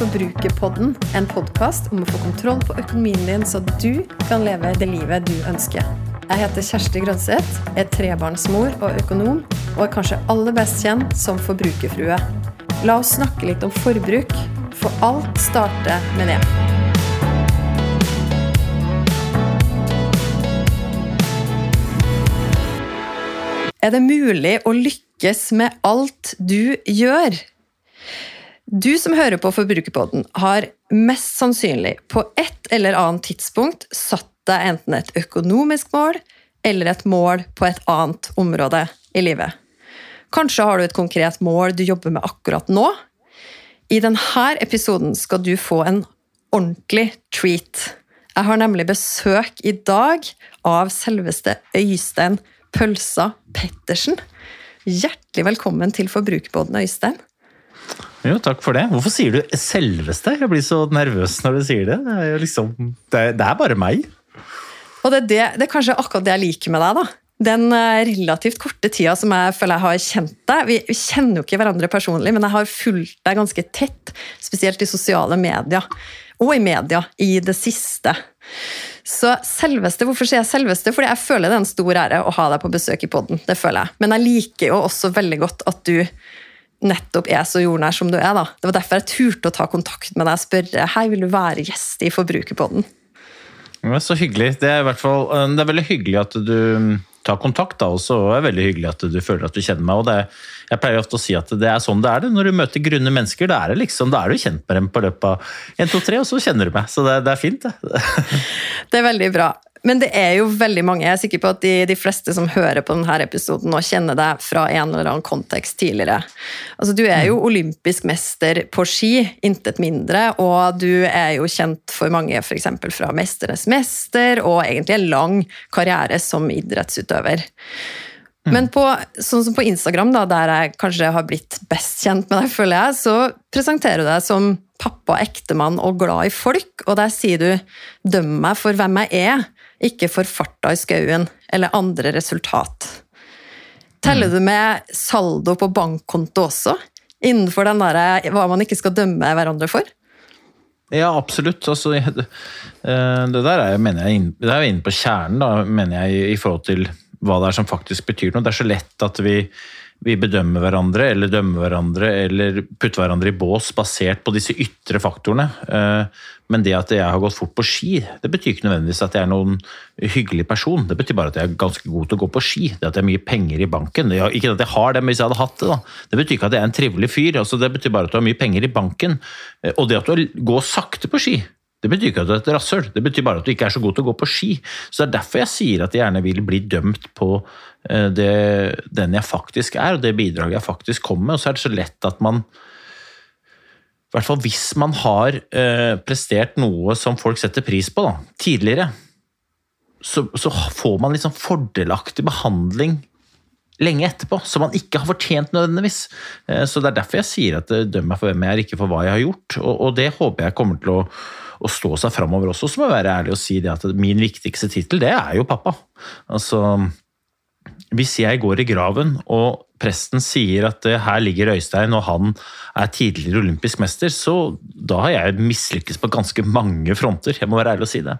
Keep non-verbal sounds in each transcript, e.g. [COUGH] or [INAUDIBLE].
Forbrukerpodden. En podkast om å få kontroll på økonomien din, så du kan leve det livet du ønsker. Jeg heter Kjersti Grønseth, er trebarnsmor og økonom, og er kanskje aller best kjent som forbrukerfrue. La oss snakke litt om forbruk, for alt starter med det. Er det mulig å lykkes med alt du gjør? Du som hører på Forbrukerpodden, har mest sannsynlig på et eller annet tidspunkt satt deg enten et økonomisk mål eller et mål på et annet område i livet. Kanskje har du et konkret mål du jobber med akkurat nå. I denne episoden skal du få en ordentlig treat. Jeg har nemlig besøk i dag av selveste Øystein Pølsa Pettersen. Hjertelig velkommen til Forbrukerpodden, Øystein. Jo, takk for det. Hvorfor sier du 'selveste'? Jeg blir så nervøs når du sier det. Det er, liksom, det det er bare meg. Og det er, det, det er, kanskje akkurat det jeg liker med deg. da. Den eh, relativt korte tida som jeg føler jeg har kjent deg. Vi kjenner jo ikke hverandre personlig, men jeg har fulgt deg ganske tett, spesielt i sosiale medier. Og i media i det siste. Så selveste, Hvorfor sier jeg selveste? Fordi jeg føler det er en stor ære å ha deg på besøk i poden. Det føler jeg. Men jeg liker jo også veldig godt at du nettopp er så jordnær som du er. da. Det var derfor jeg turte å ta kontakt med deg og spørre hei, vil du være gjest i Forbrukerpodden. Ja, så hyggelig. Det er, i hvert fall, eh, det er veldig hyggelig at du mm, tar kontakt. da, også, Og det er veldig hyggelig at du føler at du kjenner meg. og det, Jeg pleier ofte å si at det er sånn det er det. Når du møter grunne mennesker, da er, det liksom, er du kjent med dem på løpet av 1, 2, 3, og så kjenner du meg. Så det, det er fint, det. [LAUGHS] det er veldig bra. Men det er jo veldig mange. Jeg er sikker på at de, de, fleste som hører på denne episoden, nå kjenner deg fra en eller annen kontekst tidligere. Altså, du er jo mm. olympisk mester på ski, intet mindre. Og du er jo kjent for mange f.eks. fra 'Mesternes mester', og egentlig en lang karriere som idrettsutøver. Mm. Men på, sånn som på Instagram, da, der jeg kanskje har blitt best kjent med deg, føler jeg, så presenterer du deg som pappa, ektemann og glad i folk, og der sier du 'døm meg for hvem jeg er', ikke for farta i skauen eller andre resultat. Teller mm. du med saldo på bankkonto også, innenfor den der, hva man ikke skal dømme hverandre for? Ja, absolutt. Altså, [LAUGHS] eh, det der er, mener jeg, det er inne på kjernen, da, mener jeg, i forhold til hva det er som faktisk betyr noe. Det er så lett at vi vi bedømmer hverandre eller dømmer hverandre eller putter hverandre i bås basert på disse ytre faktorene. Eh, men det at jeg har gått fort på ski, det betyr ikke nødvendigvis at jeg er noen hyggelig person. Det betyr bare at jeg er ganske god til å gå på ski. Det at jeg har mye penger i banken. Ikke at jeg har det, men hvis jeg hadde hatt det, da. Det betyr ikke at jeg er en trivelig fyr. Altså, det betyr bare at du har mye penger i banken. Eh, og det at du går sakte på ski, det betyr ikke at du er et rasshøl, det betyr bare at du ikke er så god til å gå på ski. Så det er derfor jeg sier at jeg gjerne vil bli dømt på eh, det, den jeg faktisk er, og det bidraget jeg faktisk kommer med. Og så er det så lett at man I hvert fall hvis man har eh, prestert noe som folk setter pris på da, tidligere, så, så får man sånn fordelaktig behandling lenge etterpå, som man ikke har fortjent nødvendigvis. Eh, så det er derfor jeg sier at døm meg for hvem jeg er, ikke for hva jeg har gjort. Og, og det håper jeg kommer til å å stå seg framover også, så må jeg være ærlig og si det at min viktigste tittel, det er jo pappa. Altså, hvis jeg går i graven og presten sier at eh, her ligger Øystein og han er tidligere olympisk mester, så da har jeg mislykkes på ganske mange fronter. Jeg må være ærlig og si det.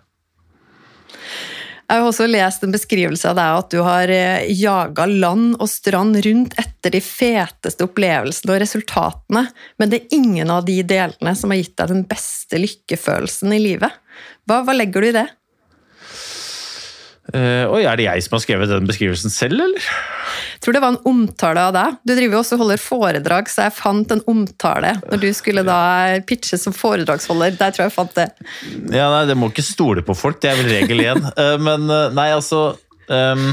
Jeg har også lest en beskrivelse av deg at du har eh, jaga land og strand rundt etter de feteste opplevelsene og resultatene, men det er ingen av de delene som har gitt deg den beste lykkefølelsen i livet. Hva, hva legger du i det? Uh, oi, Er det jeg som har skrevet den beskrivelsen selv, eller? Jeg tror det var en omtale av deg. Du driver jo også og holder foredrag, så jeg fant en omtale når du skulle da pitche som foredragsholder. Der tror jeg jeg fant det. Ja, nei, Det må ikke stole på folk, det er vel regel én. uh, [LAUGHS] men uh, nei, altså um,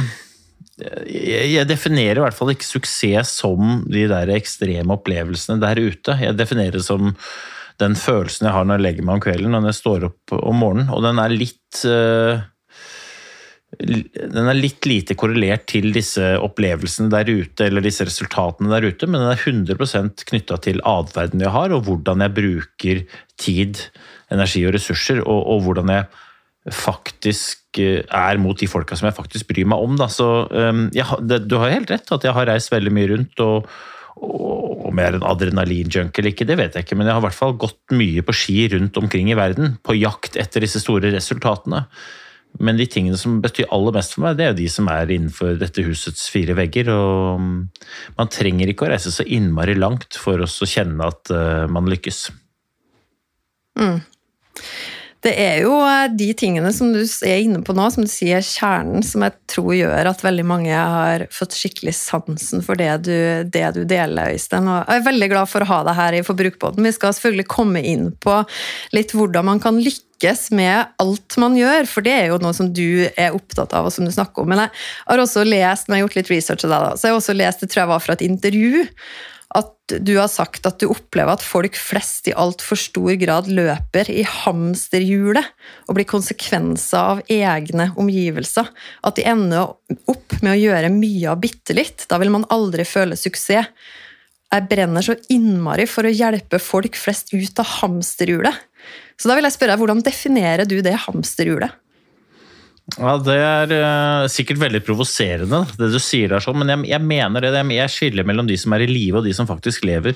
jeg, jeg definerer i hvert fall ikke suksess som de der ekstreme opplevelsene der ute. Jeg definerer det som den følelsen jeg har når jeg legger meg om kvelden, og når jeg står opp om morgenen. Og den er litt uh, den er litt lite korrelert til disse opplevelsene der ute, eller disse resultatene der ute, men den er 100 knytta til atferden jeg har, og hvordan jeg bruker tid, energi og ressurser, og, og, hvordan jeg faktisk eh, er mot de folka som jeg faktisk bryr meg om. Da. Så um, jeg, det, Du har helt rett at jeg har reist veldig mye rundt og, Om jeg er en adrenalinjunk eller ikke, det vet jeg ikke, men jeg har i hvert fall gått mye på ski rundt omkring i verden på jakt etter disse store resultatene. Men de tingene som betyr aller mest for meg, det er jo de som er innenfor dette husets fire vegger. Og man trenger ikke å reise så innmari langt for å kjenne at uh, man lykkes. Mm. Det er jo eh, de tingene som du er inne på nå, som du sier kjernen, som jeg tror gjør at veldig mange har fått skikkelig sansen for det du, det du deler, Øystein. Og jeg er veldig glad for å ha deg her i Forbrukerbåten. Vi skal selvfølgelig komme inn på litt hvordan man kan lykkes med alt man gjør, for det er jo noe som du er opptatt av, og som du snakker om. Men jeg har også lest, når jeg har gjort litt research av deg, da, så jeg har også lest, det tror jeg var fra et intervju, at du har sagt at du opplever at folk flest i altfor stor grad løper i hamsterhjulet og blir konsekvenser av egne omgivelser. At de ender opp med å gjøre mye av bitte litt. Da vil man aldri føle suksess. Jeg brenner så innmari for å hjelpe folk flest ut av hamsterhjulet. Så da vil jeg spørre deg, hvordan definerer du det hamsterhjulet? Ja, Det er uh, sikkert veldig provoserende, det du sier der, sånn, men jeg, jeg, mener det. Jeg skiller mellom de som er i live og de som faktisk lever.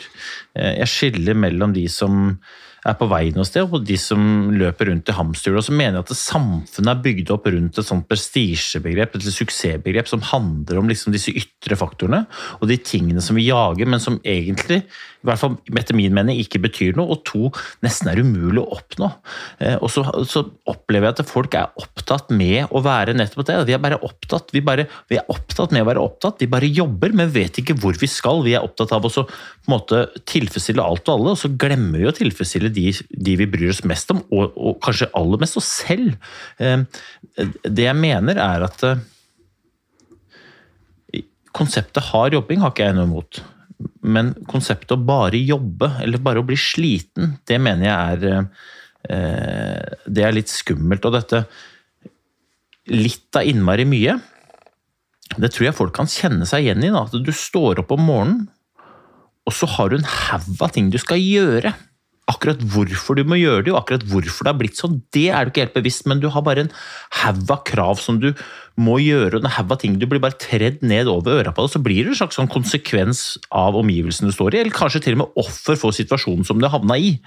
Uh, jeg skiller mellom de som er på vei noe sted, og de som løper rundt i hamsterhjulet, Og som mener at samfunnet er bygd opp rundt et sånt prestisjebegrep, et suksessbegrep, som handler om liksom disse ytre faktorene og de tingene som vi jager, men som egentlig, i hvert fall etter min mening, ikke betyr noe, og to, nesten er umulig å oppnå. Eh, og så, så opplever jeg at folk er opptatt med å være nettopp det. Vi er bare opptatt, vi, bare, vi er opptatt med å være opptatt, vi bare jobber, men vet ikke hvor vi skal. Vi er opptatt av å på en måte tilfredsstille alt og alle, og så glemmer vi å tilfredsstille de, de, vi bryr oss mest om, og, og, kanskje aller mest oss selv. Eh, det jeg mener, er at eh, konseptet hard jobbing har ikke jeg noe imot. Men konseptet å bare jobbe, eller bare å bli sliten, det mener jeg er eh, Det er litt skummelt. Og dette litt av innmari mye, det tror jeg folk kan kjenne seg igjen i. At du står opp om morgenen, og så har du en haug av ting du skal gjøre. Akkurat hvorfor du må gjøre det, og akkurat hvorfor det har blitt sånn, det er du ikke helt bevisst, men du har bare en haug av krav som du må gjøre, og en haug av ting du blir bare tredd ned over øra på og Så blir det en slags sånn konsekvens av omgivelsene du står i, eller kanskje til og med offer for situasjonen som du havna i.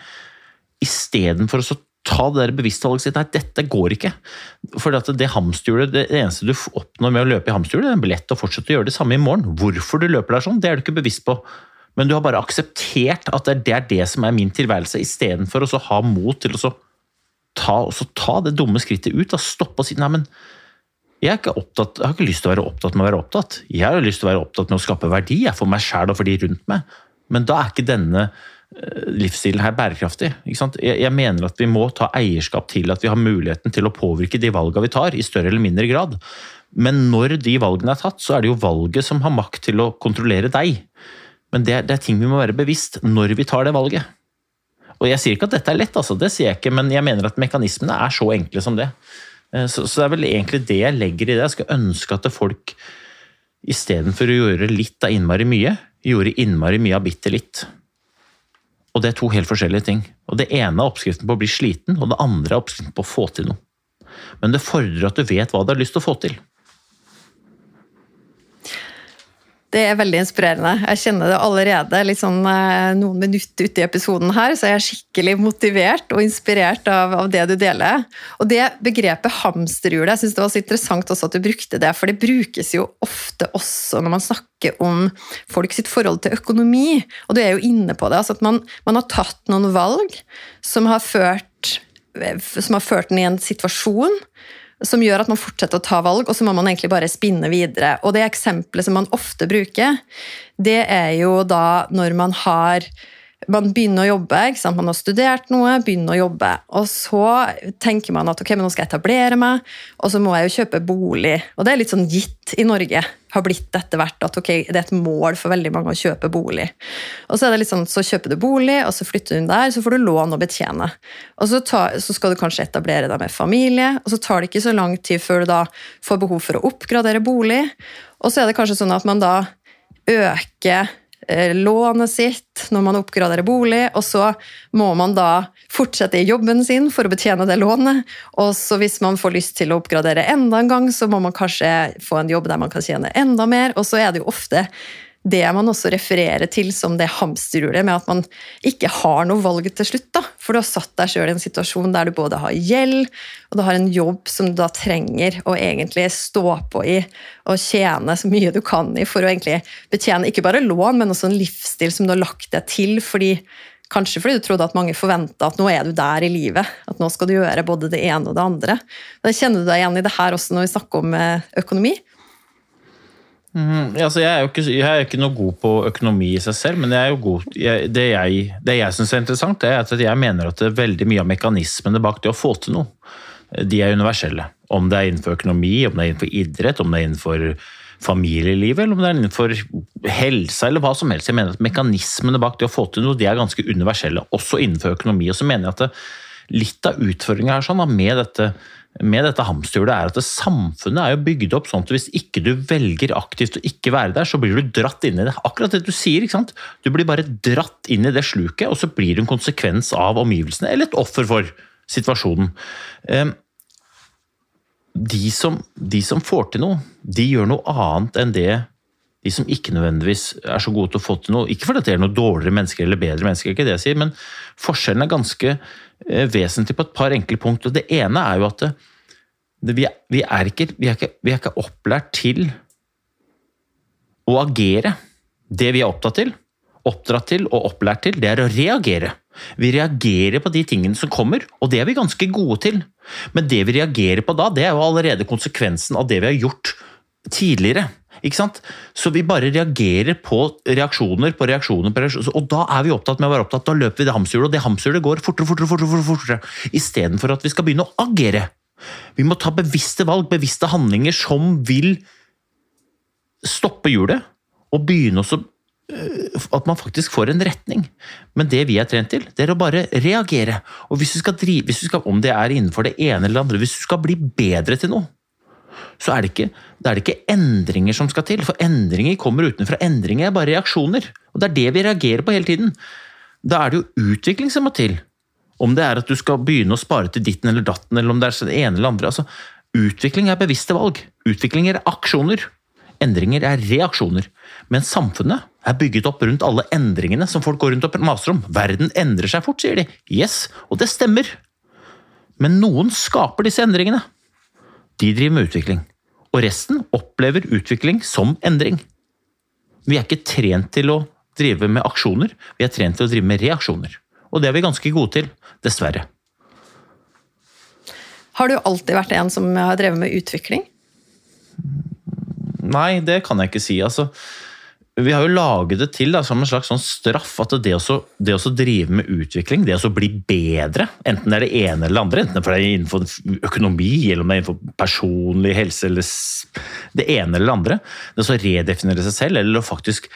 Istedenfor å ta det der bevisste valget sitt. Nei, dette går ikke. For det hamsterhjulet, det eneste du oppnår med å løpe i hamsterhjulet, er en billett og fortsette å gjøre det samme i morgen. Hvorfor du løper der sånn, det er du ikke bevisst på men du har bare akseptert at det er det som er min tilværelse, istedenfor å ha mot til å ta, ta, det dumme skrittet ut. Da, stoppe og si nei, men jeg, opptatt, jeg, har ikke lyst til å være opptatt med å være opptatt. Jeg har lyst til å være opptatt med å skape verdi jeg, for meg sjæl og for de rundt meg. Men da er ikke denne eh, livsstilen her bærekraftig. Jeg, jeg, mener at vi må ta eierskap til at vi har muligheten til å påvirke de valgene vi tar, i større eller mindre grad. Men når de valgene er tatt, så er det jo valget som har makt til å kontrollere deg. Men det det er, ting vi må være bevisst når vi tar det valget. Og Jeg sier ikke at dette er lett, altså, det sier jeg ikke, men jeg mener at mekanismene er så enkle som det. Eh, så, så det er vel egentlig det jeg legger i det. Jeg skal ønske at folk istedenfor å gjøre litt av innmari mye, gjorde innmari mye av bitte litt. Og det er to helt forskjellige ting. Og Det ene er oppskriften på å bli sliten, og det andre er oppskriften på å få til noe. Men det fordrer at du vet hva du har lyst til å få til. Det er veldig inspirerende. Jeg kjenner det allerede. sånn eh, Noen minutter ute i episoden her, så jeg er skikkelig motivert og inspirert av, av det du deler. Og det begrepet hamsterhjulet, jeg syns det var så interessant også at du brukte det, for det brukes jo ofte også når man snakker om folk sitt forhold til økonomi. Og du er jo inne på det. altså at man, man har tatt noen valg som har ført som har ført den i en situasjon som gjør at man fortsetter å ta valg, og så må man egentlig bare spinne videre. Og det eksempelet som man ofte bruker, det er jo da når man har man begynner å jobbe, man har studert noe, begynner å jobbe. Og så tenker man at ok, men nå skal jeg etablere meg, og så må jeg jo kjøpe bolig. Og det er litt sånn gitt i Norge, har blitt etter hvert at ok, det er et mål for veldig mange å kjøpe bolig. Og så er det litt sånn, så kjøper du bolig, og så flytter du inn der, så får du lån å betjene. Og så, tar, så skal du kanskje etablere deg med familie, og så tar det ikke så lang tid før du da får behov for å oppgradere bolig. Og så er det kanskje sånn at man da øker lånet sitt når man oppgraderer bolig, og så må man da fortsette i jobben sin for å betjene det lånet. Og så hvis man får lyst til å oppgradere enda en gang, så må man kanskje få en jobb der man kan tjene enda mer. Og så er det jo ofte det man også refererer til som det hamsterhjulet, med at man ikke har noe valg til slutt. da. For du har satt deg sjøl i en situasjon der du både har gjeld, og du har en jobb som du da trenger å egentlig stå på i og tjene så mye du kan i for å egentlig betjene ikke bare lån, men også en livsstil som du har lagt deg til. fordi Kanskje fordi du trodde at mange forventa at nå er du der i livet. At nå skal du gjøre både det ene og det andre. Da kjenner du deg igjen i det her også når vi snakker om eh, økonomi? Mm, altså jeg, er ikke, jeg, er ikke, noe god på økonomi i seg selv, men jeg god, jeg, det jeg, det jeg syns er interessant, er at jeg mener at veldig mye av mekanismene bak det å få til noe, de er universelle. Om det er innenfor økonomi, om det er innenfor idrett, om det er innenfor familielivet, eller om det er innenfor helse, eller hva som helst. Jeg mener at Mekanismene bak det å få til noe de er ganske universelle, også innenfor økonomi. Og så mener jeg at det, litt av utfordringa sånn, med dette med dette hamsterhjulet er at samfunnet er jo bygd opp sånn at hvis ikke du velger aktivt å ikke være der, så blir du dratt inn i det. Akkurat det du sier. ikke sant? Du blir bare dratt inn i det sluket, og så blir du en konsekvens av omgivelsene, eller et offer for situasjonen. Ehm, de som, de som får til noe, de gjør noe annet enn det de som ikke nødvendigvis er så gode til å få til noe. Ikke fordi det er noe dårligere mennesker eller bedre mennesker, ikke det jeg sier, men forskjellen er ganske vesentlig på et par enkle punkt. Det ene er jo at vi, vi, er ikke, vi, er ikke, vi, er ikke, opplært til å agere. Det vi er opptatt til, oppdratt til og opplært til, det er å reagere. Vi reagerer på de tingene som kommer, og det er vi ganske gode til. Men det vi reagerer på da, det er jo allerede konsekvensen av det vi har gjort tidligere. Ikke sant? Så vi bare reagerer på reaksjoner på reaksjoner, på reaksjoner. Og da er vi opptatt med å være opptatt, da løper vi det hamsterhjulet, og det hamsterhjulet går fortere, fortere, fortere, fortere, istedenfor at vi skal begynne å agere. Vi må ta bevisste valg, bevisste handlinger som vil stoppe hjulet, og begynne også øh, at man faktisk får en retning. Men det vi er trent til, det er å bare reagere. Og hvis du skal drive, hvis du skal, Om det er innenfor det ene eller det andre, hvis du skal bli bedre til noe, så er det, ikke, er ikke endringer som skal til. For endringer kommer utenfra. Endringer er bare reaksjoner. Og det er det vi reagerer på hele tiden. Da er det jo utvikling som må til. Om det er at du skal begynne å spare til ditten eller datten, eller om det er det ene eller andre. Altså, utvikling er bevisste valg. Utvikling er aksjoner. Endringer er reaksjoner. Men samfunnet er bygget opp rundt alle endringene som folk går rundt og maser om. Verden endrer seg fort, sier de. Yes, og det stemmer. Men noen skaper disse endringene de driver med utvikling. Og resten opplever utvikling som endring. Vi er ikke trent til å drive med aksjoner, vi er trent til å drive med reaksjoner. Og det er vi ganske gode til, dessverre. Har du alltid vært en som har drevet med utvikling? Nei, det kan jeg ikke si. Altså, vi har jo laget det til da, som en slags sånn straff at det å, det å drive med utvikling, det å bli bedre, enten det er det ene eller det andre, enten det er innenfor økonomi eller om det er innenfor personlig helse eller det ene eller det andre, det å redefinere seg selv eller å faktisk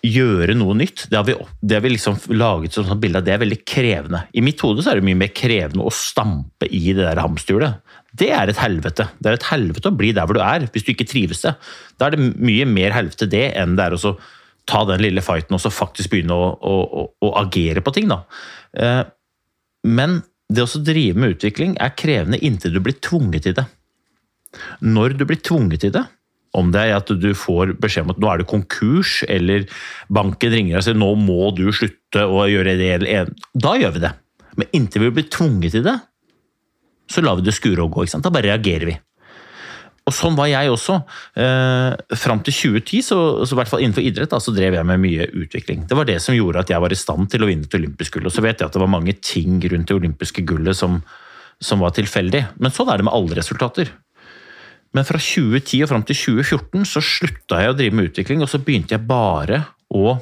gjøre noe nytt, det har vi, det har vi liksom laget som sånn bilde av det er veldig krevende. I mitt hode er det mye mer krevende å stampe i det der hamsterhjulet. Det er et helvete. Det er et helvete å bli der hvor du er, hvis du ikke trives det. Da er det mye mer helvete det enn det er å ta den lille fighten og så faktisk begynne å, å, å, agere på ting. Da. Eh, men det å drive med utvikling er krevende inntil du blir tvunget til det. Når du blir tvunget til det, om det er at du får beskjed om at nå er det konkurs, eller banken ringer og sier nå må du slutte å gjøre det. Da gjør vi det. Men inntil vi blir tvunget til det, så lar vi det skure og gå. ikke sant? Da bare reagerer vi. Og Sånn var jeg også. Eh, fram til 2010, så, så, i hvert fall innenfor idrett, da, så drev jeg med mye utvikling. Det var det som gjorde at jeg var i stand til å vinne et olympisk gull. Og så vet jeg at det var mange ting rundt det olympiske gullet som, som var tilfeldig. Men sånn er det med alle resultater. Men fra 2010 og fram til 2014 så slutta jeg å drive med utvikling, og så begynte jeg bare å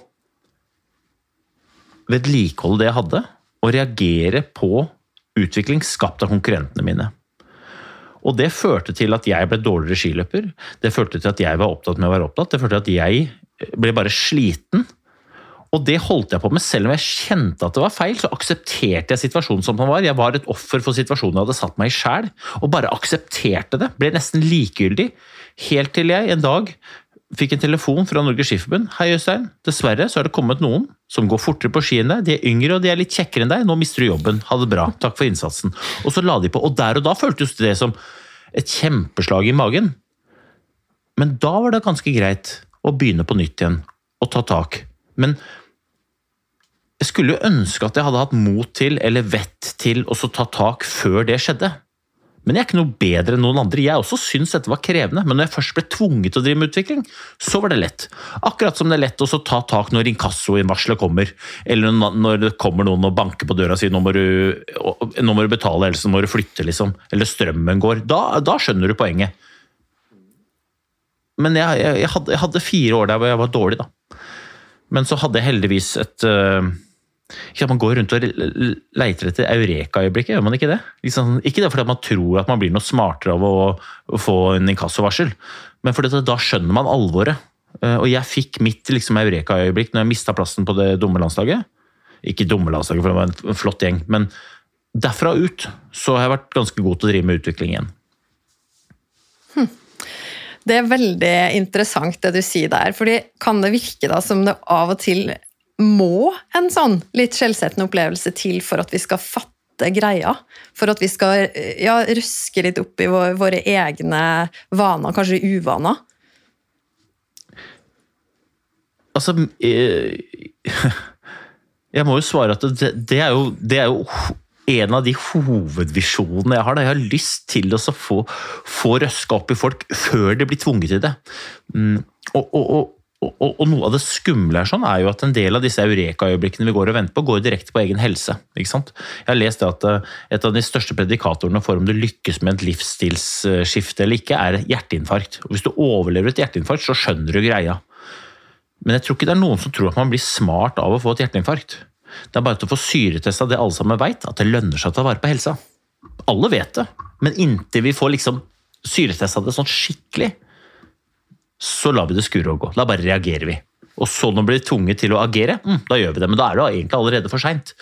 vedlikeholde det jeg hadde, og reagere på utvikling skapt av konkurrentene mine. Og det førte til at jeg ble dårligere skiløper. Det førte til at jeg var opptatt med å være opptatt. Det førte til at jeg ble bare sliten og det holdt jeg på med. Selv om jeg kjente at det var feil, så aksepterte jeg situasjonen som den var. Jeg var et offer for situasjonen jeg hadde satt meg i sjæl, og bare aksepterte det. Ble nesten likegyldig. Helt til jeg en dag fikk en telefon fra Norges Skiforbund. 'Hei, Øystein. Dessverre så har det kommet noen som går fortere på ski enn deg. De er yngre og de er litt kjekkere enn deg. Nå mister du jobben. Ha det bra. Takk for innsatsen.' Og så la de på. Og der og da føltes det som et kjempeslag i magen. Men da var det ganske greit å begynne på nytt igjen å ta tak. Men jeg skulle jo ønske at jeg hadde hatt mot til, eller vett til, å ta tak før det skjedde. Men jeg er ikke noe bedre enn noen andre. Jeg også syns dette var krevende, men når jeg først ble tvunget til å drive med utvikling, så var det lett. Akkurat som det er lett å ta tak når inkassoinnvarselet kommer, eller når det kommer noen og banker på døra og sier nå må, du, nå må du betale, ellers må du flytte, liksom. Eller strømmen går. Da, da skjønner du poenget. Men jeg, jeg, jeg, hadde, jeg, hadde, fire år der hvor jeg var dårlig, da. Men så hadde jeg heldigvis et uh, ikke at Man går rundt og leiter etter eureka-øyeblikket, gjør man ikke det? Ikke det fordi man tror at man blir noe smartere av å få en inkassovarsel, men fordi da skjønner man alvoret. Eh, og jeg fikk mitt liksom, eureka-øyeblikk når jeg mista plassen på det dumme landslaget. Ikke dumme landslaget, for det var en flott gjeng, men derfra ut så har jeg vært ganske god til å drive med utvikling igjen. Hm. Det er veldig interessant det du sier der. fordi Kan det virke da som det av og til må en sånn litt skjellsettende opplevelse til for at vi skal fatte greia. For at vi skal ja, ruske litt opp i våre egne vaner, kanskje uvaner. Altså eh, [LAUGHS] Jeg må jo svare at det, det, er, jo, det er jo en av de hovedvisjonene jeg har. Da. Jeg har lyst til å få, få røska opp i folk før de blir tvunget til det. Mm, og, og, og, og, og, noe av det skumle her sånn er jo at en del av disse eureka-øyeblikkene vi går og venter på, går direkte på egen helse. ikke sant? Jeg har lest at eh, et av de største predikatorene for om du lykkes med et livsstilsskifte eller ikke, er hjerteinfarkt. Og Hvis du overlever et hjerteinfarkt, så skjønner du greia. Men jeg tror ikke det er noen som tror at man blir smart av å få et hjerteinfarkt. Det er bare til å få syretesta det alle sammen veit, at det lønner seg å ta vare på helsa. Alle vet det, men inntil vi får liksom syretesta det sånn skikkelig, så lar vi det skure og gå. Da bare reagerer vi. Og så når vi blir tvunget til å agere, mm, da gjør vi det. Men da er det egentlig allerede for seint.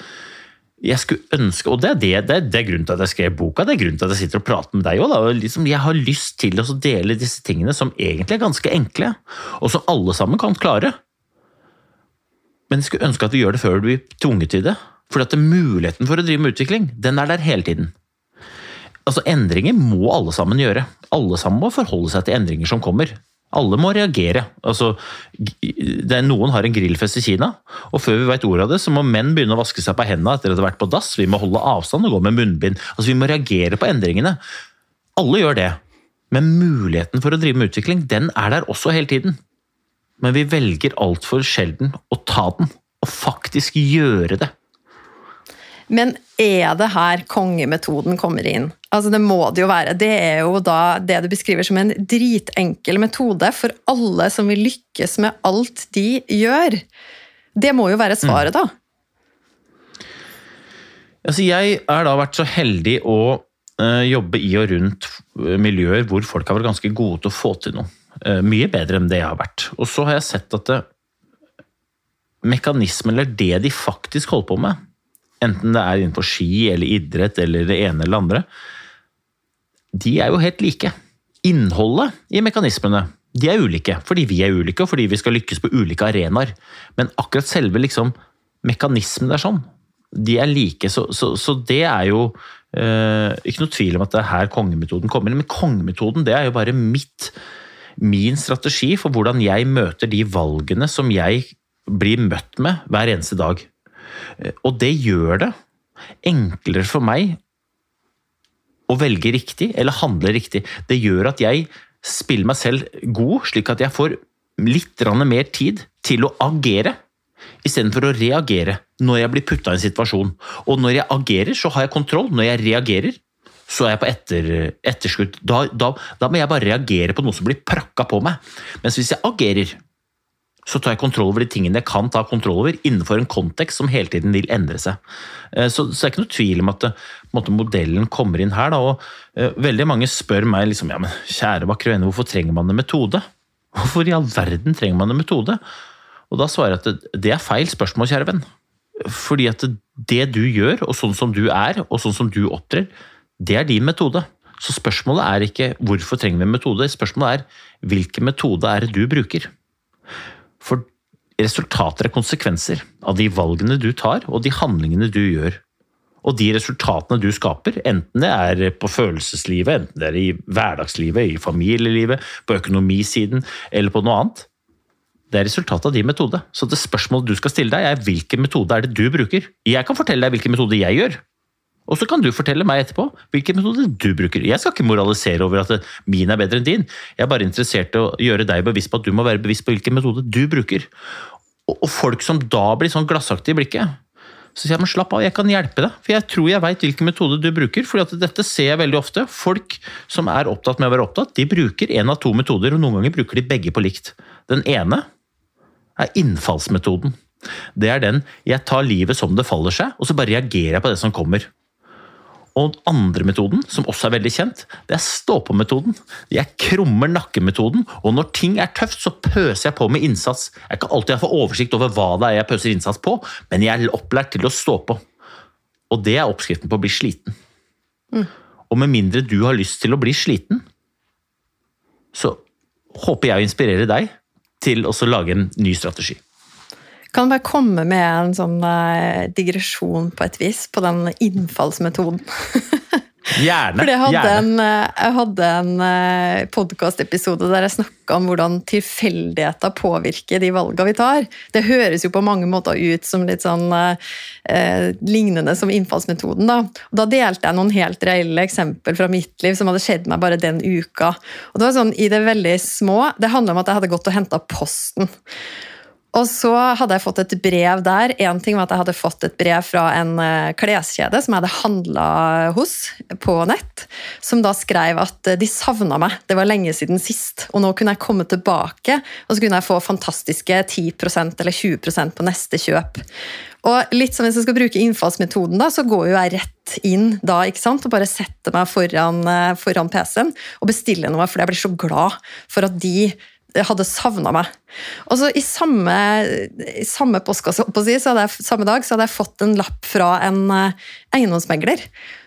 Jeg skulle ønske, og det er, det, det, det er, grunnen til at jeg skrev boka, det er grunnen til at jeg sitter og prater med deg òg. Liksom, jeg har lyst til å dele disse tingene som egentlig er ganske enkle, og som alle sammen kan klare. Men jeg skulle ønske at vi gjør det før vi blir tvunget til det. For muligheten for å drive med utvikling, den er der hele tiden. Altså, Endringer må alle sammen gjøre. Alle sammen må forholde seg til endringer som kommer. Alle må reagere. Altså, noen har en grillfest i Kina, og før vi vet ordet av det, så må menn begynne å vaske seg på hendene etter at de har vært på dass. Vi må holde avstand og gå med munnbind. Altså, vi må reagere på endringene. Alle gjør det. Men muligheten for å drive med utvikling, den er der også hele tiden. Men vi velger altfor sjelden å ta den, og faktisk gjøre det. Men er det her kongemetoden kommer inn? Altså Det må det jo være. Det er jo da det du beskriver som en dritenkel metode for alle som vil lykkes med alt de gjør. Det må jo være svaret, da. Altså, jeg har da vært så heldig å uh, jobbe i og rundt eh, miljøer hvor folk har vært ganske gode til å få til noe. Uh, mye bedre enn det jeg har vært. Og så har jeg sett at mekanismen, eller det de faktisk holder på med, enten det er innenfor ski eller idrett eller det ene eller det andre, de er jo helt like. Innholdet i mekanismene de er ulike, fordi vi er ulike og fordi vi skal lykkes på ulike arenaer. Men akkurat selve liksom, mekanismen der sånn, de er like. Så, så, så det er jo eh, ikke noe tvil om at det er her kongemetoden kommer inn. Men kongemetoden det er jo bare mitt, min strategi for hvordan jeg møter de valgene som jeg blir møtt med hver eneste dag. Eh, og det gjør det enklere for meg å velge riktig, eller handle riktig. Det gjør at jeg spiller meg selv god, slik at jeg får litt mer tid til å agere. Istedenfor å reagere når jeg blir putta i en situasjon. Og når jeg agerer, så har jeg kontroll. Når jeg reagerer, så er jeg på etter, etterskudd. Da, da, da, må jeg bare reagere på noe som blir prakka på meg. Mens hvis jeg agerer, så tar jeg kontroll over de tingene jeg kan ta kontroll over, innenfor en kontekst som hele tiden vil endre seg. Eh, så, så det er ikke noe tvil om at eh, måte, modellen kommer inn her. Da, og uh, Veldig mange spør meg liksom, ja, men kjære vakre venner, hvorfor trenger man en metode? Hvorfor i all verden trenger man en metode? Og Da svarer jeg at det, det er feil spørsmål, kjære venn. Fordi at det du gjør, og sånn som du er, og sånn som du opptrer, det er din metode. Så spørsmålet er ikke hvorfor trenger vi en metode, spørsmålet er hvilken metode er det du bruker. For resultater er konsekvenser av de valgene du tar, og de handlingene du gjør. Og de resultatene du skaper, enten det er på følelseslivet, enten det er i hverdagslivet, i familielivet, på økonomisiden eller på noe annet, det er resultatet av din metode. Så det spørsmålet du skal stille deg, er hvilken metode er det du bruker. Jeg kan fortelle deg hvilken metode jeg gjør. Og så kan du fortelle meg etterpå hvilken metode du bruker. Jeg skal ikke moralisere over at min er bedre enn din. Jeg er bare interessert i å gjøre deg bevisst på at du må være bevisst på hvilken metode du bruker. Og folk som da blir sånn glassaktige i blikket, så sier jeg men slapp av, jeg kan hjelpe deg. For jeg tror jeg veit hvilken metode du bruker. For dette ser jeg veldig ofte. Folk som er opptatt med å være opptatt, de bruker én av to metoder, og noen ganger bruker de begge på likt. Den ene er innfallsmetoden. Det er den jeg tar livet som det faller seg, og så bare reagerer jeg på det som kommer. Og den andre metoden, som også er veldig kjent, det er stå-på-metoden. Jeg krummer nakkemetoden, og når ting er tøft, så pøser jeg på med innsats. Jeg kan alltid få oversikt over hva det er jeg pøser innsats på, men jeg er opplært til å stå på. Og det er oppskriften på å bli sliten. Mm. Og med mindre du har lyst til å bli sliten, så håper jeg å inspirere deg til å lage en ny strategi. Kan bare komme med en sånn uh, digresjon på et vis på den innfallsmetoden? [LAUGHS] Gjerne. Fordi jeg hadde gjerne. en, eh, jeg uh, podkastepisode der jeg snakka om hvordan tilfeldigheter påvirker de valgene vi tar. Det høres jo på mange måter ut som litt sånn eh, lignende som innfallsmetoden. Da. Og da delte jeg noen helt reelle eksempel fra mitt liv som hadde skjedd meg bare den uka. Og det var sånn i det veldig små. Det handla om at jeg hadde gått og henta posten. Og så hadde jeg fått et brev der. Én ting var at jeg hadde fått et brev fra en uh, kleskjede som jeg hadde handla hos på nett, som da skrev at uh, de savna meg. Det var lenge siden sist, og nå kunne jeg komme tilbake og så kunne jeg få fantastiske 10% eller 20% på neste kjøp. Og litt som Hvis jeg skal bruke innfallsmetoden, da, så går jeg rett inn da, ikke sant? og bare setter meg foran, uh, foran PC-en og bestiller noe, fordi jeg blir så glad for at de hadde savna meg. Og så I samme, i samme postkasse si, jeg, samme dag så hadde jeg fått en lapp fra en uh, eiendomsmegler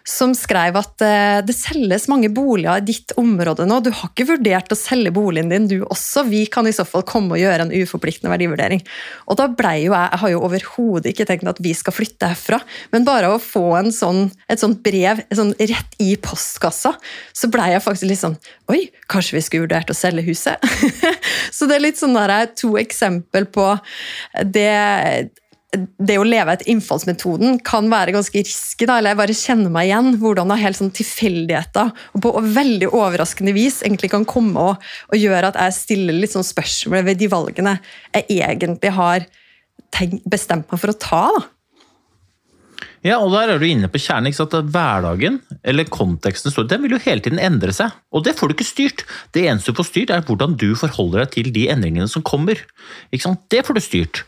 som skrev at uh, det selges mange boliger i ditt område nå. Du har ikke vurdert å selge boligen din, du også. Vi kan i så fall komme og gjøre en uforpliktende verdivurdering. Og da ble jo jeg, jeg har jo overhodet ikke tenkt at vi skal flytte herfra, men bare å få sånn, et sånt brev sånn rett i postkassa, så blei jeg faktisk litt sånn Oi, kanskje vi skulle vurdert å selge huset? [LAUGHS] så det er litt sånn der to eksempel på det det å leve etter innfallsmetoden kan være ganske risky. Da, eller jeg bare kjenner meg igjen hvordan det er helt sånn tilfeldigheter og på veldig overraskende vis egentlig kan komme og, og gjøre at jeg stiller litt sånn spørsmål ved de valgene jeg egentlig har tenkt, bestemt meg for å ta. da. Ja, og der er du inne på kjernen. ikke sant? Hverdagen, eller konteksten, den vil jo hele tiden endre seg. Og det får du ikke styrt. Det eneste du får styrt, er hvordan du forholder deg til de endringene som kommer. Ikke sant? Det får du styrt.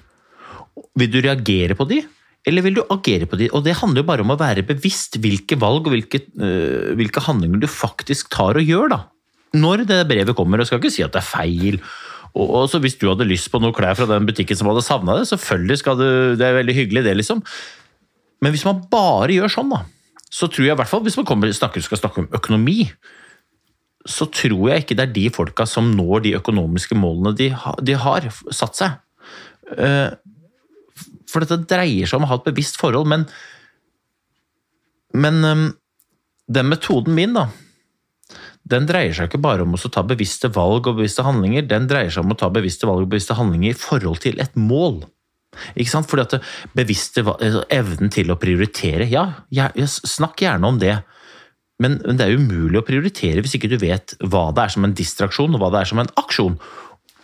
Vil du reagere på de, eller vil du agere på de? Og det handler jo bare om å være bevisst hvilke valg og hvilke, øh, hvilke handlinger du faktisk tar og gjør. da. Når det brevet kommer, og skal ikke si at det er feil. Og, så Hvis du hadde lyst på noe klær fra den butikken som hadde savna det, selvfølgelig skal du, det er veldig hyggelig, det, liksom. Men hvis man bare gjør sånn, da, så tror jeg i hvert fall, hvis man kommer, snakker, skal snakke om økonomi, så tror jeg ikke det er de folka som når de økonomiske målene de, de har satt seg. Eh, for dette dreier seg om å ha et bevisst forhold, men, men ehm, den metoden min, da, den dreier seg ikke bare om å ta bevisste valg og bevisste handlinger, den dreier seg om å ta bevisste valg og bevisste handlinger i forhold til et mål. Ikke sant? Fordi at bevisste, altså, Evnen til å prioritere, ja, snakk gjerne om det. Men, det er umulig å prioritere hvis ikke du vet hva det er som en distraksjon og hva det er som en aksjon.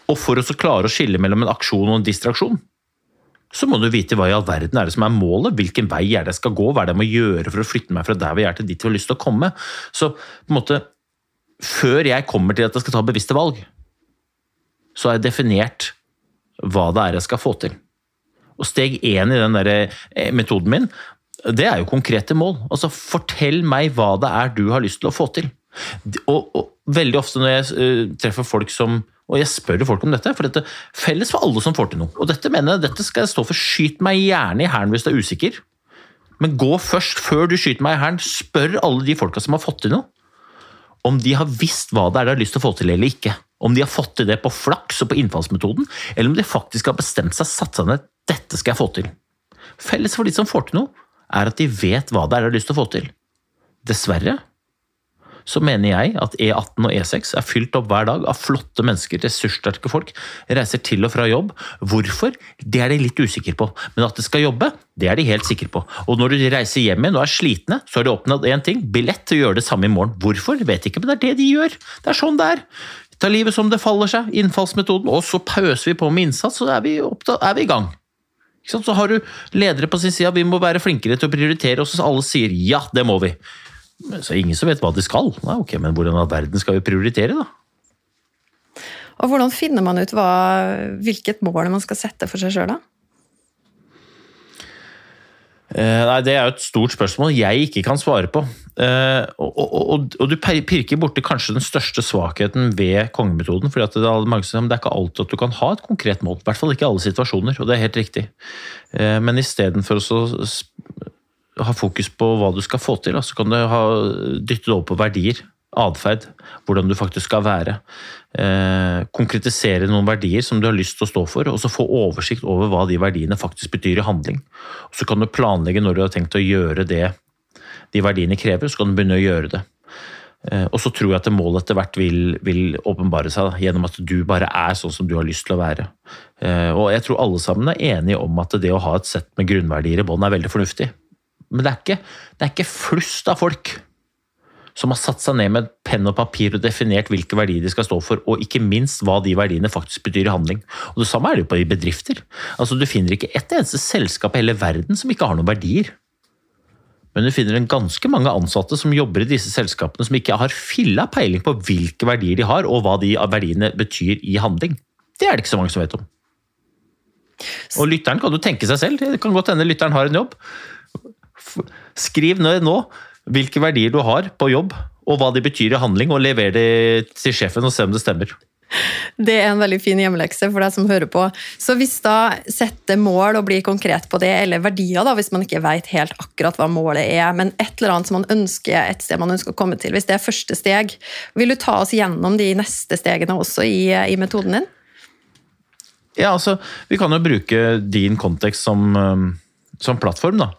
Og for å klare å skille mellom en aksjon og en distraksjon, så må du vite hva i all verden er det som er målet, hvilken vei er det jeg skal gå, hva er det jeg må gjøre for å flytte meg fra der hvor jeg er til dit jeg har lyst til å komme. Så på en måte, før jeg kommer til at jeg skal ta bevisste valg, så har jeg definert hva det er jeg skal få til. Og steg én i den der eh, metoden min, det er jo konkrete mål. Altså, fortell meg hva det er du har lyst til å få til. Og, og veldig ofte når jeg uh, treffer folk som og jeg spør folk om dette, for dette er felles for alle som får til noe. Og dette mener jeg, dette skal jeg stå for. Skyt meg gjerne i hælen hvis du er usikker. Men gå først, før du skyter meg i hælen, spør alle de folka som har fått til noe, om de har visst hva det er de har lyst til å få til eller ikke. Om de har fått til det på flaks og på innfallsmetoden, eller om de faktisk har bestemt seg, satt seg ned dette skal jeg få til. Felles for de som får til noe, er at de vet hva det er de har lyst til å få til. Dessverre så mener jeg at E18 og E6 er fylt opp hver dag av flotte mennesker, ressurssterke folk. Reiser til og fra jobb. Hvorfor? Det er de litt usikre på. Men at de skal jobbe, det er de helt sikre på. Og når de reiser hjem igjen og er slitne, så har de oppnådd én ting. Billett til å gjøre det samme i morgen. Hvorfor? Vet ikke, men det er det de gjør. Det er sånn det er. Ta livet som det faller seg. Innfallsmetoden. Og så pauser vi på med innsats, så er vi, opptatt, er vi i gang. Så har du ledere på sin side, vi må være flinkere til å prioritere, og så alle sier ja, det må vi. Så ingen som vet hva de skal. Nei, ok, Men hvordan av verden skal vi prioritere, da? Og hvordan finner man ut hva, hvilket mål man skal sette for seg sjøl, da? Eh, nei, Det er jo et stort spørsmål jeg ikke kan svare på. Eh, og, og, og, du pirker borti kanskje den største svakheten ved kongemetoden. for det, er, det er ikke alltid at du kan ha et konkret mål. I hvert fall ikke i alle situasjoner, og det er helt riktig. Eh, men istedenfor å ha fokus på hva du skal få til, så kan du ha dyttet over på verdier atferd, hvordan du faktisk skal være. Eh, konkretisere noen verdier som du har lyst til å stå for, og så få oversikt over hva de verdiene faktisk betyr i handling. Så kan du planlegge når du har tenkt å gjøre det de verdiene krever, så kan du begynne å gjøre det. Eh, og så tror jeg at målet etter hvert vil, vil åpenbare seg da, gjennom at du bare er sånn som du har lyst til å være. Eh, og jeg tror alle sammen er enige om at det å ha et sett med grunnverdier i bånn er veldig fornuftig. Men det er ikke, det er ikke flust av folk som har satt seg ned med penn og papir og definert hvilke verdier de skal stå for, og ikke minst hva de verdiene faktisk betyr i handling. Og Det samme er det jo på i bedrifter. Altså, Du finner ikke ett eneste selskap i hele verden som ikke har noen verdier. Men du finner en ganske mange ansatte som jobber i disse selskapene som ikke har filla peiling på hvilke verdier de har, og hva de verdiene betyr i handling. Det er det ikke så mange som vet om. Og lytteren kan jo tenke seg selv. Det kan godt hende lytteren har en jobb. Skriv ned nå hvilke verdier du har på jobb, og hva de betyr i handling, og lever det til sjefen og se om det stemmer. Det er en veldig fin hjemmelekse for deg som hører på. Så hvis da setter mål og blir konkret på det, eller verdier, da, hvis man ikke vet helt akkurat hva målet er, men et eller annet som man ønsker, et sted man ønsker å komme til, hvis det er første steg, vil du ta oss gjennom de neste stegene også i, i metoden din? Ja, altså, vi kan jo bruke din kontekst som som plattform. da.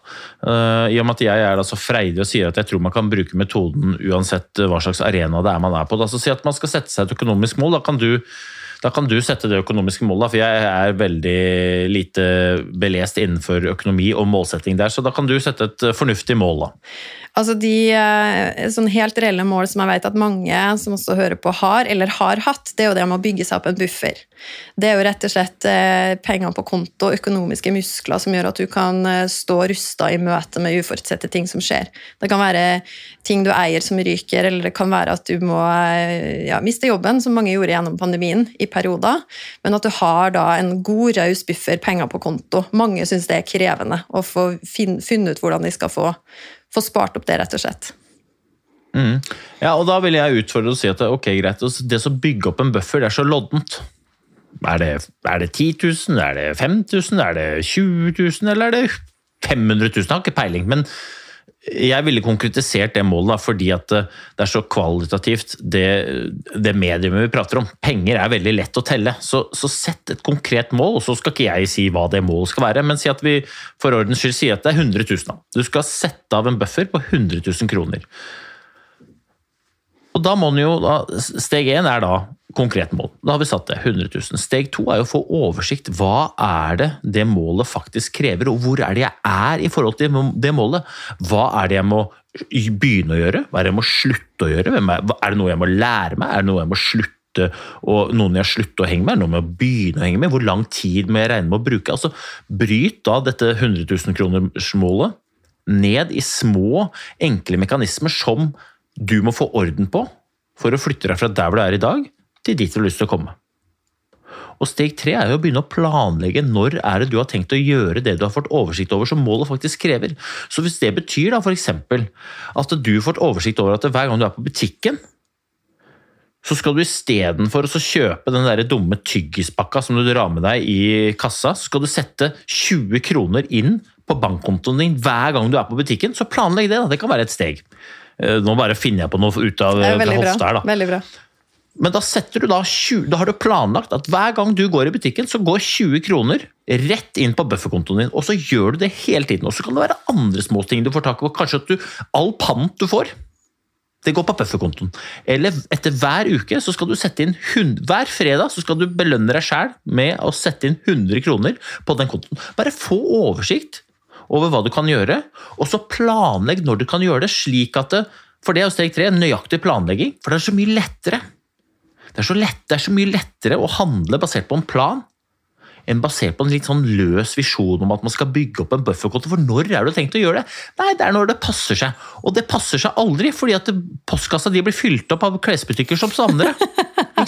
Uh, I og med at jeg er så freidig og sier at jeg tror man kan bruke metoden uansett hva slags arena det er man er på. Da. Så Si at man skal sette seg et økonomisk mål. Da kan du, da kan du sette det økonomiske målet, for jeg er veldig lite belest innenfor økonomi og målsetting der. Så da kan du sette et fornuftig mål. da. Altså de eh, sånn helt reelle mål som jeg vet at mange som også hører på, har eller har hatt, det er jo det med å bygge seg opp en buffer. Det er jo rett og slett eh, penger på konto, økonomiske muskler, som gjør at du kan eh, stå rusta i møte med uforutsette ting som skjer. Det kan være ting du eier som ryker, eller det kan være at du må ja, miste jobben, som mange gjorde gjennom pandemien i perioder. Men at du har da en god, raus buffer, penger på konto. Mange syns det er krevende å få finne ut hvordan de skal få få spart opp det, rett og slett. Mm. Ja, og Da vil jeg utfordre og si at ok, greit, det å bygge opp en buffer, det er så loddent. Er det, er det 10 000, er det 5000, er det 20 000, eller er det 500 000? Jeg har ikke peiling. men jeg ville konkretisert det målet da, fordi at det er så kvalitativt, det, det mediumet vi prater om. Penger er veldig lett å telle, så, så, sett et konkret mål. og Så skal ikke jeg si hva det målet skal være, men si at vi for ordens skyld sier at det er 100 000. Da. Du skal sette av en buffer på 100 000 kroner. Og da må jo, da, Steg én er da konkret mål. Da har vi satt det. 100 000. Steg to er å få oversikt. Hva er det det målet faktisk krever, og hvor er det jeg er i forhold til det målet? Hva er det jeg må begynne å gjøre? Hva er det jeg må slutte å gjøre? Er det noe jeg må lære meg? Er det noe jeg må slutte og noen jeg å henge med, noe jeg må begynne å henge med. Hvor lang tid må jeg regne med å bruke? Altså, Bryt da dette 100 000-kronersmålet ned i små, enkle mekanismer som du må få orden på for å flytte deg fra der hvor du er i dag, til dit du har lyst til å komme. Og Steg tre er jo å begynne å planlegge når er det du har tenkt å gjøre det du har fått oversikt over som målet faktisk krever. Så Hvis det betyr da f.eks. at du har fått oversikt over at hver gang du er på butikken, så skal du istedenfor å kjøpe den der dumme tyggispakka som du drar med deg i kassa, så skal du sette 20 kroner inn på bankkontoen din hver gang du er på butikken. Så planlegg det, da. Det kan være et steg. Eh, nå bare finner jeg på noe ut av hofta her, da. Veldig bra. Men da da 20, da har du planlagt at hver gang du går i butikken, så går 20 kroner rett inn på bufferkontoen din. Og så gjør du det hele tiden. Og så kan det være andre småting du får tak i. Kanskje at du, all pant du får, Det går på bufferkontoen. Eller etter hver uke så skal du sette inn 100, Hver fredag så skal du belønne deg sjæl med å sette inn 100 kroner på den kontoen. Bare få oversikt over hva du kan gjøre, og så planlegg når du kan gjøre det, slik at det, For det er jo steg tre, nøyaktig planlegging. For det er så mye lettere. Det er lett, det er så mye lettere å handle basert på en plan enn basert på en litt sånn løs visjon om at man skal bygge opp en bufferkonto. For når er du tenkt å gjøre det? Nei, det er når det passer seg. Og det passer seg aldri, fordi at postkassa di blir fylt opp av klesbutikker som savner det.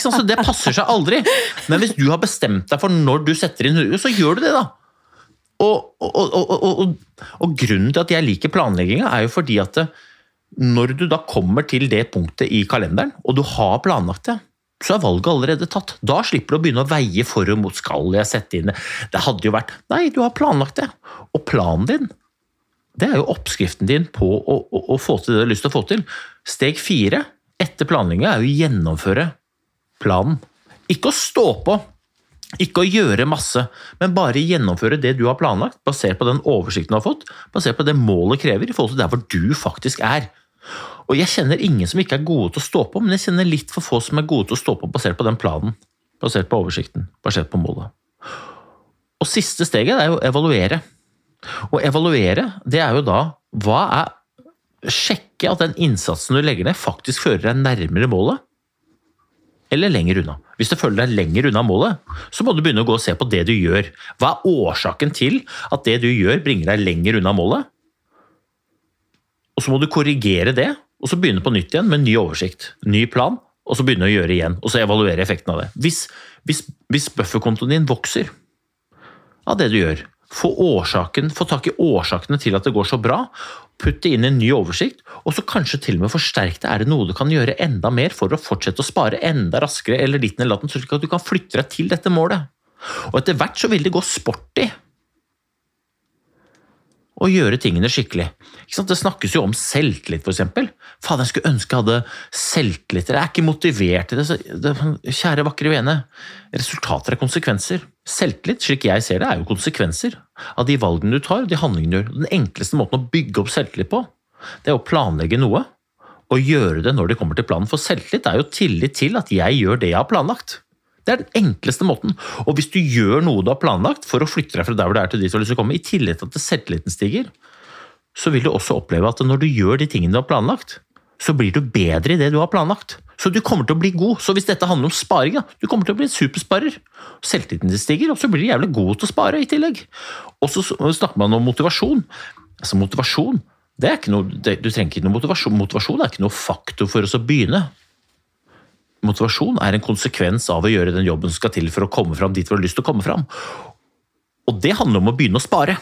Så det passer seg aldri. Men hvis du har bestemt deg for når du setter inn huet, så gjør du det, da. Og, og, og, og grunnen til at jeg liker planlegginga, er jo fordi at når du da kommer til det punktet i kalenderen, og du har planlagt det, så er valget allerede tatt. Da slipper du å begynne å veie for og mot. Skal jeg sette inn det? Det hadde jo vært Nei, du har planlagt det. Og planen din, det er jo oppskriften din på å, å, å få til det du har lyst til å få til. Steg fire etter planlegginga er jo å gjennomføre planen. Ikke å stå på, ikke å gjøre masse, men bare gjennomføre det du har planlagt, basert på den oversikten du har fått, basert på det målet krever, i forhold til der hvor du faktisk er. Og jeg kjenner ingen som ikke er gode til å stå på, men jeg kjenner litt for få som er gode til å stå på basert på den planen. Basert på oversikten, basert på målet. Og siste steget er jo å evaluere. Å evaluere, det er jo da hva er Sjekke at den innsatsen du legger ned, faktisk fører deg nærmere målet. Eller lenger unna. Hvis det føler deg lenger unna målet, så må du begynne å gå og se på det du gjør. Hva er årsaken til at det du gjør, bringer deg lenger unna målet? Og så må du korrigere det, og så begynne på nytt igjen med en ny oversikt. Ny plan, og så begynne å gjøre igjen. Og så evaluere effekten av det. Hvis, hvis, hvis bufferkontoen din vokser av det du gjør, få, årsaken, få tak i årsakene til at det går så bra, putt det inn i en ny oversikt, og så kanskje til og med forsterk det. Er det noe du kan gjøre enda mer for å fortsette å spare enda raskere, eller liten eller datten, slik at du kan flytte deg til dette målet? Og etter hvert så vil det gå sport og gjøre tingene skikkelig. Det snakkes jo om selvtillit, f.eks. Faen, jeg skulle ønske jeg hadde selvtillit. Jeg er ikke motivert til det. Kjære, vakre vene. Resultater er konsekvenser. Selvtillit, slik jeg ser det, er jo konsekvenser av de valgene du tar og de handlingene du gjør. Den enkleste måten å bygge opp selvtillit på, det er å planlegge noe og gjøre det når det kommer til planen. For selvtillit er jo tillit til at jeg gjør det jeg har planlagt. Det er den enkleste måten. Og hvis du gjør noe du har planlagt for å flytte deg fra der hvor du er til dit du har lyst til å komme, i tillegg til at selvtilliten stiger, så vil du også oppleve at når du gjør de tingene du har planlagt, så blir du bedre i det du har planlagt. Så du kommer til å bli god. Så hvis dette handler om sparing, da, du kommer til å bli en supersparer. Selvtilliten din stiger, og så blir du jævlig god til å spare i tillegg. Og så snakker man om motivasjon. Altså Motivasjon det er ikke noe, det, du trenger ikke noe motivasjon. Motivasjon er ikke noe faktor for oss å begynne motivasjon er en konsekvens av å gjøre den jobben som skal til for å komme fram dit du har lyst til å komme fram. Og det handler om å begynne å spare.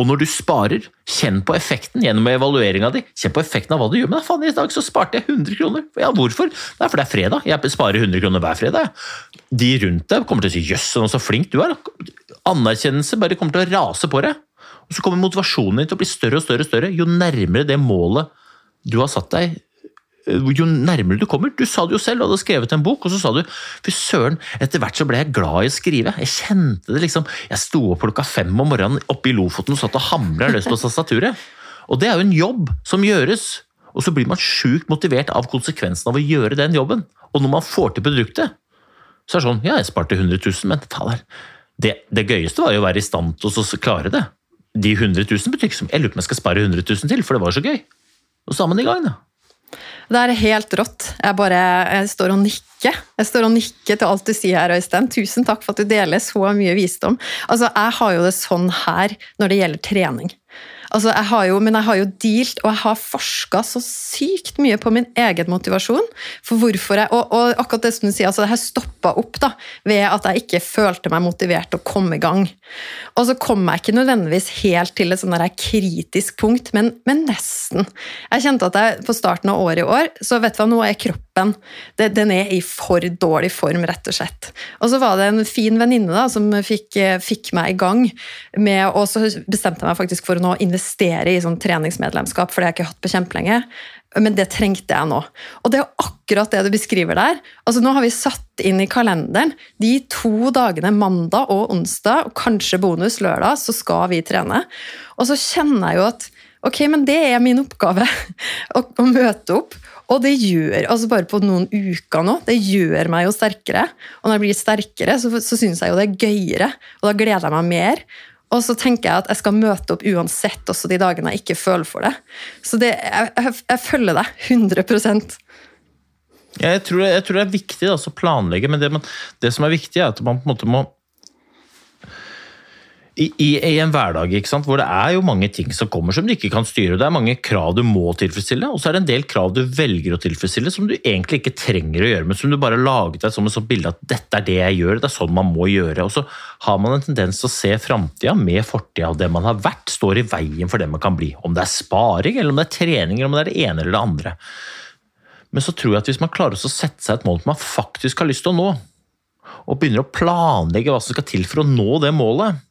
Og når du sparer, kjenn på effekten gjennom evalueringa di. Kjenn på effekten av hva du gjør. Men faen, i dag så sparte jeg 100 kroner. Ja, hvorfor? Nei, for det er fredag. Jeg sparer 100 kroner hver fredag. De rundt deg kommer til å si 'jøss, så flink du er'. Anerkjennelse bare kommer til å rase på deg. Og så kommer motivasjonen din til å bli større og større og større jo nærmere det målet du har satt deg jo nærmere du kommer. Du sa det jo selv, du hadde skrevet en bok, og så sa du fy søren, etter hvert så ble jeg glad i å skrive. Jeg kjente det liksom. Jeg sto opp klokka fem om morgenen oppe i Lofoten og satt og hamra løs på tastaturet. Og det er jo en jobb som gjøres. Og så blir man sjukt motivert av konsekvensen av å gjøre den jobben. Og når man får til produktet, så er det sånn Ja, jeg sparte 100 000, men fader. Det, det gøyeste var jo å være i stand til å klare det. De 100 000 betyr ikke som Jeg lurer på om jeg skal spare 100 000 til, for det var så gøy. Og så er man i gang, da. Det er helt rått. Jeg bare jeg står og nikker. Jeg står og nikker til alt du sier her, Øystein. Tusen takk for at du deler så mye visdom. Altså, Jeg har jo det sånn her når det gjelder trening. Altså, jeg har jo, men jeg har jo dealt og jeg har forska så sykt mye på min egen motivasjon. for hvorfor jeg, Og, og akkurat det som du sier, altså det her stoppa opp da, ved at jeg ikke følte meg motivert til å komme i gang. Og så kom jeg ikke nødvendigvis helt til et sånn kritisk punkt, men, men, nesten. Jeg kjente at jeg på starten av året i år så vet du hva, nå er kroppen det, den er i for dårlig form, rett og slett. Og så var det en fin venninne som fikk, fikk, meg i gang med Og så bestemte jeg meg faktisk for å nå investere i sånn treningsmedlemskap, for det har jeg ikke hatt på kjempelenge. Men det trengte jeg nå. Og det er akkurat det du beskriver der. Altså Nå har vi satt inn i kalenderen de to dagene mandag og onsdag, og kanskje bonus lørdag, så skal vi trene. Og så kjenner jeg jo at Ok, men det er min oppgave. [LAUGHS] Å, å møte opp. Og det gjør, altså bare på noen uker nå, det gjør meg jo sterkere. Og når jeg blir sterkere, så, så syns jeg jo det er gøyere, og da gleder jeg meg mer. Og så tenker jeg at jeg skal møte opp uansett, også de dagene jeg ikke føler for det. Så det, jeg, jeg, jeg følger deg 100 ja, jeg, tror, jeg, tror, det er viktig å planlegge, men det, man, det, som er viktig, er at man på en måte må i, i, i, en hverdag hvor det er jo mange ting som kommer som du ikke kan styre. Det er mange krav du må tilfredsstille, og så er det en del krav du velger å tilfredsstille som du egentlig ikke trenger å gjøre, men som du bare laget deg som et sånt bilde at dette er det jeg gjør, det er sånn man må gjøre. Og så har man en tendens til å se framtida med fortida, og det man har vært, står i veien for det man kan bli. Om det er sparing, eller om det er trening, eller om det er det ene eller det andre. Men så tror jeg at hvis man klarer å sette seg et mål man faktisk har lyst til å nå, og begynner å planlegge hva som skal til for å nå det målet,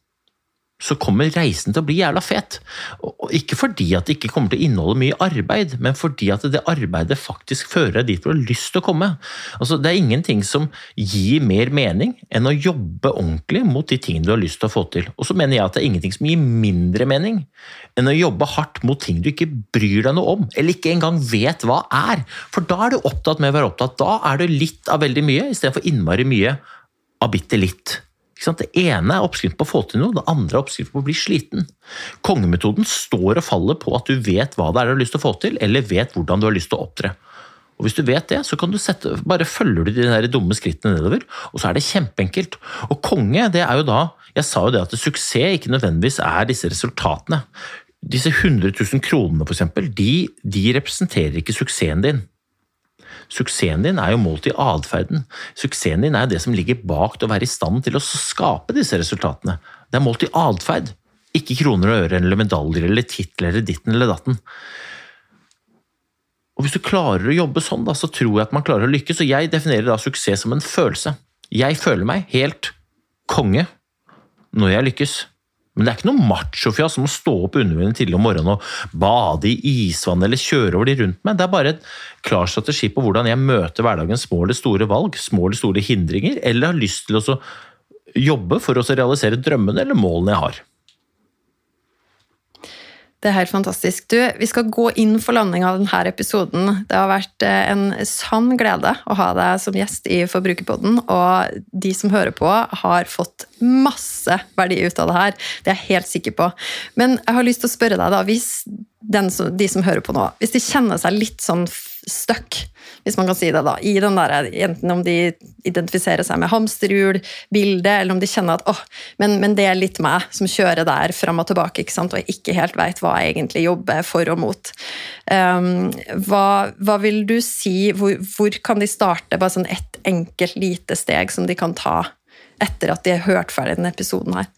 så kommer reisen til å bli jævla fet. Og ikke fordi at det ikke kommer til å inneholde mye arbeid, men fordi at det arbeidet faktisk fører deg dit du har lyst til å komme. Altså, det er ingenting som gir mer mening enn å jobbe ordentlig mot de tingene du har lyst til å få til. Og så mener jeg at det er ingenting som gir mindre mening enn å jobbe hardt mot ting du ikke bryr deg noe om, eller ikke engang vet hva er. For da er du opptatt med å være opptatt. Da er du litt av veldig mye istedenfor innmari mye av bitte litt. Det ene er oppskrift på å få til noe, det andre er oppskrift på å bli sliten. Kongemetoden står og faller på at du vet hva det er du har lyst til å få til, eller vet hvordan du har lyst til å opptre. Og Hvis du vet det, så kan du sette, bare følger du de der dumme skrittene nedover, og så er det kjempeenkelt. Og konge, det er jo da Jeg sa jo det at suksess ikke nødvendigvis er disse resultatene. Disse 100 000 kronene, f.eks., de, de representerer ikke suksessen din. Suksessen din er jo målt i atferden. Suksessen din er det som ligger bak det å være i stand til å skape disse resultatene. Det er målt i atferd, ikke kroner og øre eller medaljer eller titler eller ditten eller datten. Og Hvis du klarer å jobbe sånn, da, så tror jeg at man klarer å lykkes. Og jeg definerer da suksess som en følelse. Jeg føler meg helt konge når jeg lykkes. Men det er ikke noe machofjas som å stå opp underveien tidlig om morgenen og bade i isvann eller kjøre over de rundt meg. Det er bare et klar strategi på hvordan jeg møter hverdagens små eller store valg, små eller store hindringer, eller har lyst til å jobbe for å realisere drømmene eller målene jeg har. Det er helt fantastisk. Du, vi skal gå inn for landing av denne episoden. Det har vært eh, en sann glede å ha deg som gjest i Forbrukerpodden, og de som hører på, har fått masse verdi ut av det her. Det er jeg helt sikker på. Men jeg har lyst til å spørre deg, da, hvis som, de som hører på nå, hvis de kjenner seg litt sånn stuck, hvis man kan si det, da, i den der, enten om de identifiserer seg med hamsterhjul-bildet, eller om de kjenner at åh, men, men, det er litt meg som kjører der fram og tilbake, ikke sant? og jeg ikke helt veit hva jeg egentlig jobber for og mot. Um, hva, hva, vil du si, hvor, hvor kan de starte? Bare sånn ett enkelt lite steg som de kan ta etter at de har hørt ferdig denne episoden her?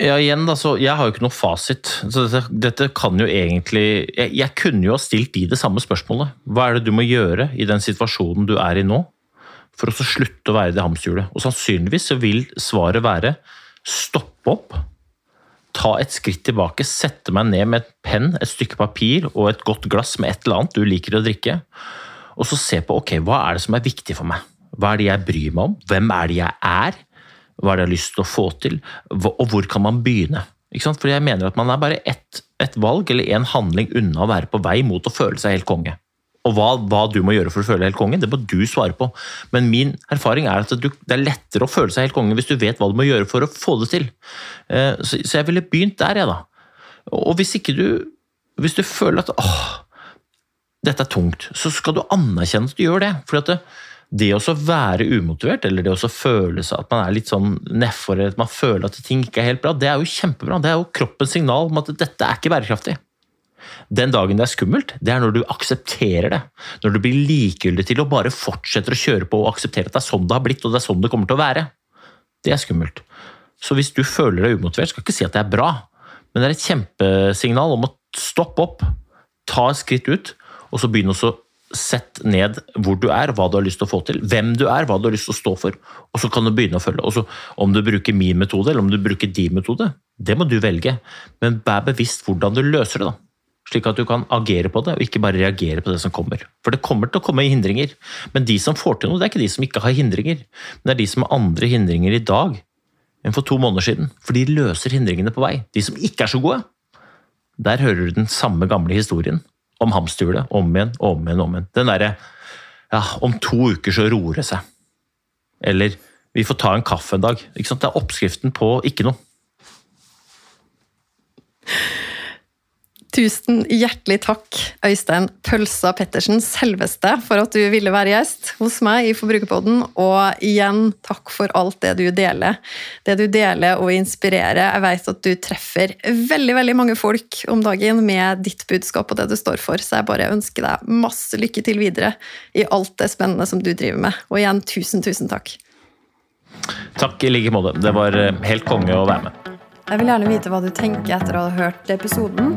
Ja, igjen da, så Jeg har jo ikke noe fasit. så Dette, dette kan jo egentlig jeg, jeg, kunne jo ha stilt de det samme spørsmålet. Hva er det du må gjøre i den situasjonen du er i nå, for å slutte å være i det hamsterhjulet? Og sannsynligvis så vil svaret være stoppe opp, ta et skritt tilbake, sette meg ned med et penn, et stykke papir og et godt glass med et eller annet du liker å drikke, og så se på ok, hva er det som er viktig for meg? Hva er det jeg bryr meg om? Hvem er det jeg er? Hva er det jeg har lyst til å få til? Og hvor kan man begynne? For jeg mener at man er bare ett et valg eller en handling unna å være på vei mot å føle seg helt konge. Og hva, hva, du må gjøre for å føle helt konge, det må du svare på. Men min erfaring er at du, det er lettere å føle seg helt konge hvis du vet hva du må gjøre for å få det til. Eh, så, så jeg ville begynt der, jeg, da. Og hvis ikke du Hvis du føler at åh, dette er tungt, så skal du anerkjenne at du gjør det. For at det, det å være umotivert, eller det å føle seg at man er litt sånn nedfor, eller at man føler at ting ikke er helt bra, det er jo kjempebra. Det er jo kroppens signal om at dette er ikke bærekraftig. Den dagen det er skummelt, det er når du aksepterer det. Når du blir likegyldig til å bare fortsetter å kjøre på og akseptere at det er sånn det har blitt, og det er sånn det kommer til å være. Det er skummelt. Så hvis du føler deg umotivert, skal ikke si at det er bra, men det er et kjempesignal om å stoppe opp, ta et skritt ut, og så begynne å Sett ned hvor du er, hva du har lyst til å få til, hvem du er, hva du har lyst til å stå for. Og så kan du begynne å følge. Også, om du bruker min metode eller om du bruker din metode, det må du velge. Men vær bevisst hvordan du løser det. da. Slik at du kan agere på det, og ikke bare reagere på det som kommer. For det kommer til å komme hindringer. Men de som får til noe, det er ikke de som ikke har hindringer. Men det er de som har andre hindringer i dag, enn for to måneder siden. For de løser hindringene på vei. De som ikke er så gode, der hører du den samme gamle historien om hamsterhjulet om igjen om igjen. om igjen. Den derre ja, om to uker så roer det seg. Eller vi får ta en kaffe en dag. Det er oppskriften på ikke noe. Tusen hjertelig takk, Øystein Pølsa Pettersen, selveste, for at du ville være gjest hos meg i Forbrukerpodden. Og igjen, takk for alt det du deler. Det du deler og inspirerer. Jeg vet at du treffer veldig veldig mange folk om dagen med ditt budskap og det du står for, så jeg bare ønsker deg masse lykke til videre i alt det spennende som du driver med. Og igjen, tusen, tusen takk. Takk i like måte. Det var eh, helt konge å være med. Jeg vil gjerne vite hva du tenker etter å ha hørt episoden.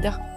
rien.